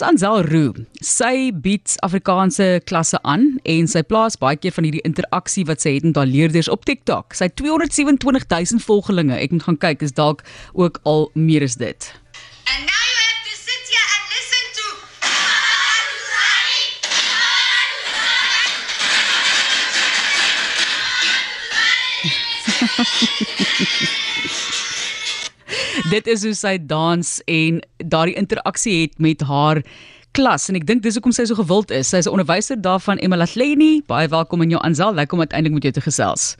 Dis Ansel Roo. Sy bied Afrikaanse klasse aan en sy plaas baie keer van hierdie interaksie wat sy het met haar leerders op TikTok. Sy het 227 000 volgelinge. Ek moet gaan kyk, is dalk ook al meer as dit. And now you have to sit here and listen to. Dit is hoe sy dans en daardie interaksie het met haar klas en ek dink dis hoekom sy so gewild is. Sy is 'n onderwyser daarvan Emma Latleni. Baie welkom in jou Ansel. Lekker om uiteindelik met jou te gesels.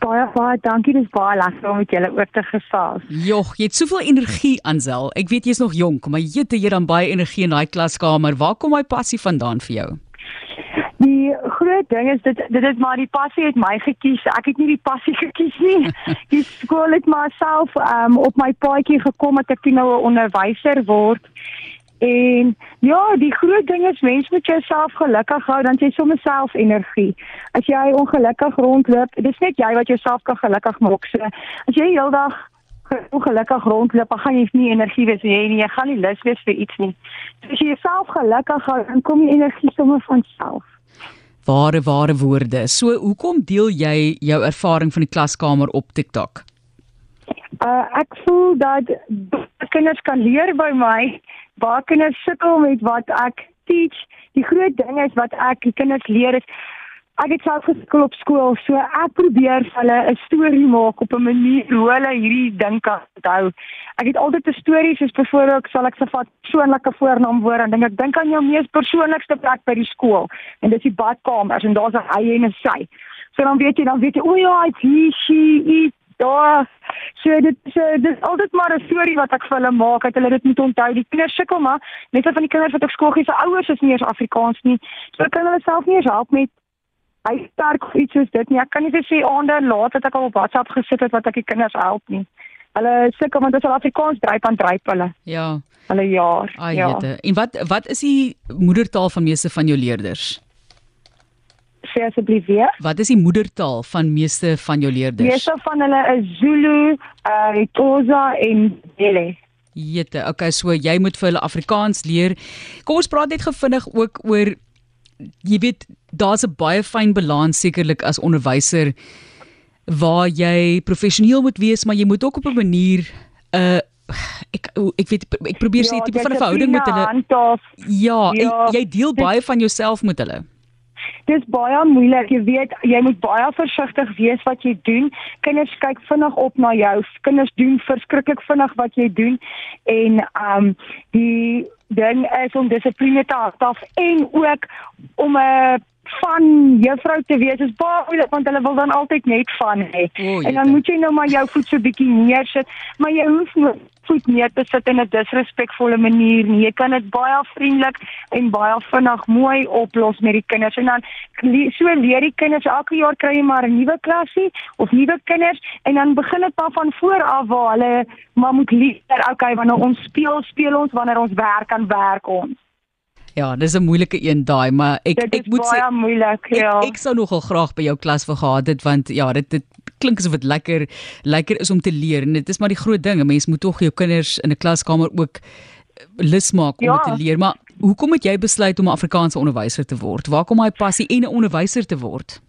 Baie baie dankie, dis baie lekker om met julle ook te gesels. Jogg, jy het soveel energie Ansel. Ek weet jy's nog jonk, maar jy het jy dan baie energie in daai klaskamer. Waar kom daai passie vandaan vir jou? Groot ding is dit dit is maar die passie het my gekies. Ek het nie die passie gekies nie. Die skool het maar self um, op my paadjie gekom dat ek nou 'n onderwyser word. En ja, die groot ding is mens moet jouself gelukkig hou dan jy sommer self energie. As jy ongelukkig rondloop, dis net jy wat jouself kan gelukkig maak. So as jy heeldag ongelukkig rondloop, dan gaan jy nie energie wees nie, nie. Jy gaan nie lus wees vir iets nie. So as jy jouself gelukkig hou, dan kom die energie sommer van self. Ware ware woorde. So, hoekom deel jy jou ervaring van die klaskamer op TikTok? Uh ek voel dat kinders kan leer by my. Baie kinders sukkel met wat ek teach. Die groot ding is wat ek die kinders leer is ek het self geskul op skool, so ek probeer vir hulle 'n storie maak op 'n manier hoe hulle hierdie ding kan onthou. Ek het altyd 'n storie soos byvoorbeeld sal ek se vat persoonlike voornaamwoord en dink ek dink aan jou mees persoonlikste plek by die skool en dis die badkamers en daar's 'n hy en 'n sy. So dan weet jy dan weet jy o ja, it's he, she, it, daar. So dit so dis altyd maar 'n storie wat ek vir hulle maak dat hulle dit moet onthou. Die kinders sukkel maar net van die kinders wat op skool gee se ouers is nie eens Afrikaans nie. So kan hulle self nie eens help met hy sterk of iets soos dit nie. Ek kan nie vir sê aande laat dat ek al op WhatsApp gesit het wat ek die kinders help nie. Hulle sukkel want as hulle Afrikaans dryp aan dryp hulle. Ja. Hulle jaar. Ai, ja. jette. En wat wat is die moedertaal van meeste van jou leerders? Sê asseblief weer. Wat is die moedertaal van meeste van jou leerders? Meeste van hulle is Zulu, uh Xhosa en Ndebele. Jette, okay, so jy moet vir hulle Afrikaans leer. Kom ons praat net gevinnig ook oor jy weet, daar's 'n baie fyn balans sekerlik as onderwyser waar jy professioneel moet wees, maar jy moet ook op 'n manier 'n uh, ek ek weet ek probeer sê Ja, tipe van 'n verhouding met hulle. Handhaaf. Ja, Ja, en jy deel dit- baie van jouself met hulle. Dis baie moeilik. Jy weet, jy moet baie versigtig wees wat jy doen. Kinders kyk vinnig op na jou. Kinders doen verskriklik vinnig wat jy doen en um die ding is om dissipline te handhaaf en ook om 'n van juffrou te wees is baie moeilik want hulle wil dan altyd net van hê. En dan moet jy nou maar jou voet so bietjie neersit, maar jy hoef nie voet neer te sit in 'n disrespekvolle manier nie. Jy kan dit baie vriendelik en baie vinnig mooi oplos met die kinders en dan so leer die kinders elke jaar kry jy maar 'n nuwe klasie of nuwe kinders en dan begin dit maar van voor af waar hulle maar moet leer, okay, wanneer ons speel, speel ons, wanneer ons werk, dan werk ons. Ja, dis 'n moeilike een daai, maar ek Dit ek moet sê baie moeilik, Ek, ja. ek sou nogal graag by jou klas wou gehad het want ja, dit dit klink asof dit lekker lekker is om te leer en dit is maar die groot ding, 'n mens moet tog jou kinders in 'n klaskamer ook eh, lus maak om Ja. te leer. Maar hoekom het jy besluit om 'n Afrikaanse onderwyser te word? Waar kom daai passie en 'n onderwyser te word?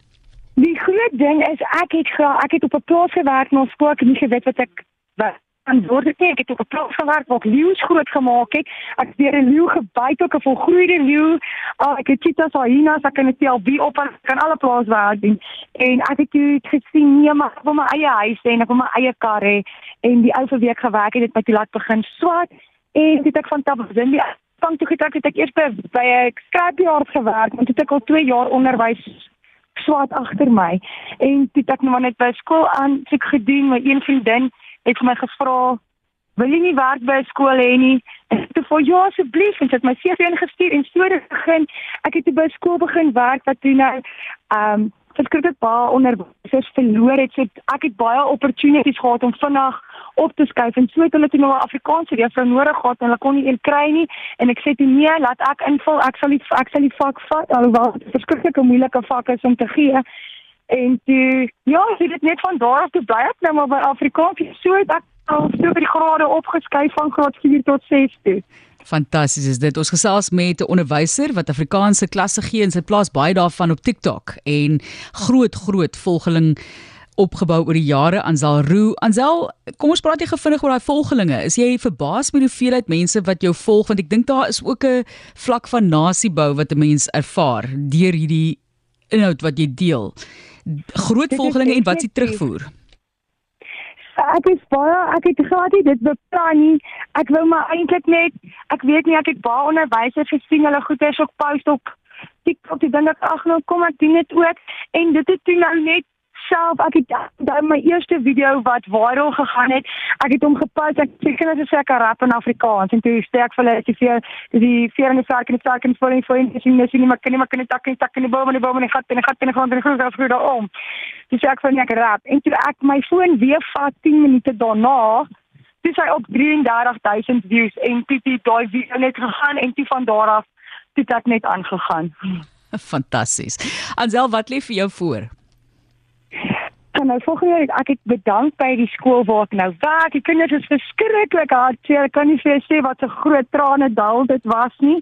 Die groot ding is ek het gra ek het op 'n plaas gewerk na skool ek het nie geweet wat ek wat het nie. Ek het op 'n plaas gewerk waar ek leeu's groot gemaak het. Ek het weer 'n leeu gebyt ook 'n volgroeide leeu. Oh, ek het cheetahs, hyenas, ek kan dit tel wie op en kan alle plaas werk doen. En ek het toe gesien nee, maar ek wil my eie huis hê en ek wil my eie kar hê en die ou vir week gewerk het het my toe laat begin swat en dit ek van Tabazimbi van toe getrek het ek eers by by 'n skrapjaar gewerk toe het ek al 2 jaar onderwys swat agter my. En toe ek nou net by skool aan sê ek gedoen, my een vriendin het vir my gevra, "Wil jy nie werk by 'n skool hê nie?" En ek het vir ja asseblief en sy het my CV ingestuur en so het begin. Ek het by skool begin werk wat toe nou ehm um, verskriklik baie onderwysers verloor het. So ek het baie opportunities gehad om vinnig op te skuif en so het hulle toe nou 'n Afrikaanse juffrou nodig gehad en hulle kon nie een kry nie en ek sê toe nee, laat ek invul. Ek sal die ek sal die vak vat alhoewel dit 'n verskriklike moeilike vak is om te gee. En toe ja, so dit net van daar af toe bly ek nou maar by Afrikaans. So het ek al so by die grade opgeskuif van graad 4 tot 6 toe. Fantasties is dit. Ons gesels met 'n onderwyser wat Afrikaanse klasse gee en sy plaas baie daarvan op TikTok en groot groot volgeling opgebou oor die jare Ansel Roo. Ansel, kom ons praat jy gevinnig oor daai volgelinge. Is jy verbaas met hoeveelheid mense wat jou volg want ek dink daar is ook 'n vlak van nasiebou wat 'n mens ervaar deur hierdie inhoud wat jy deel. Groot volgelinge en wat s'ie terugvoer? Ek is baie ek het glad nie dit beplan nie. Ek wou maar eintlik net ek weet nie ek het baie onderwysers gesien hulle goeders op post op TikTok. Ek dink ek ag nou kom ek doen dit ook en dit het toe nou net self ek het dan my eerste video wat viral gegaan het. Ek het hom gepost. Ek sê kinders is seker rap in Afrikaans en toe sê ek vir hulle dis vir die vier en die sterk en die sterk en vir vir die sien dis nie maar kan nie maar kan nie tak nie tak nie boom en die boom en die gat en die gat en die grond en die grond af vroeg daarom. Dis ek vir ek rap en toe ek my foon weer vat 10 minute daarna dis hy op 33000 views en toe die daai video net gegaan en toe van daar af het ek net aangegaan. Fantasties. Ansel, wat lê vir jou voor? En nou volgende jaar ek het bedank by die skool waar ek nou werk. Die kinders is verskriklik hartseer. Ek kan nie vir jou sê wat 'n groot trane dal dit was nie.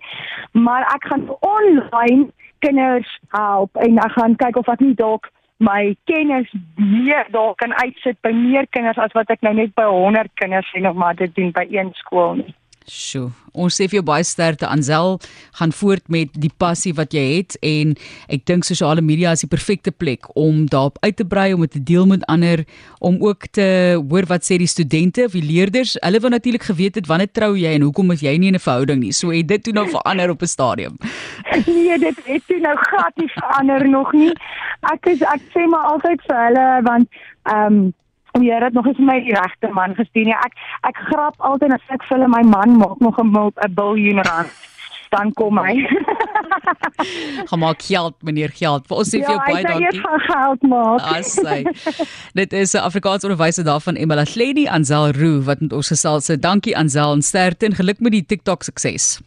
Maar ek gaan online kinders help en ek gaan kyk of ek nie dalk my kennis meer dalk kan uitsit by meer kinders as wat ek nou net by 100 kinders sien of maar dit doen by een skool nie. Sjoe, ons sê vir jou baie sterkte Ansel, gaan voort met die passie wat jy het en ek dink sosiale media is die perfekte plek om daarop uit te brei om dit te deel met ander, om ook te hoor wat sê die studente of die leerders. Hulle wou natuurlik geweet het wanneer trou jy en hoekom is jy nie in 'n verhouding nie. So het dit toe nou verander op 'n stadium. Nee, dit het toe nou glad nie verander nog nie. Ek is ek sê maar altyd vir hulle want ehm um, die Here het nog eens my die regte man gestuur. Ja, ek ek grap altyd as ek vir my man maak nog 'n 'n biljoen rand dan kom hy. Gaan maak geld meneer geld. Vir ons sê vir jou baie dankie. Ja, ek gaan geld maak. Asai. Dit is 'n Afrikaans onderwyser daarvan Emela Lady Ansel Roo wat met ons gesels het. Dankie Ansel en sterkte en geluk met die TikTok sukses.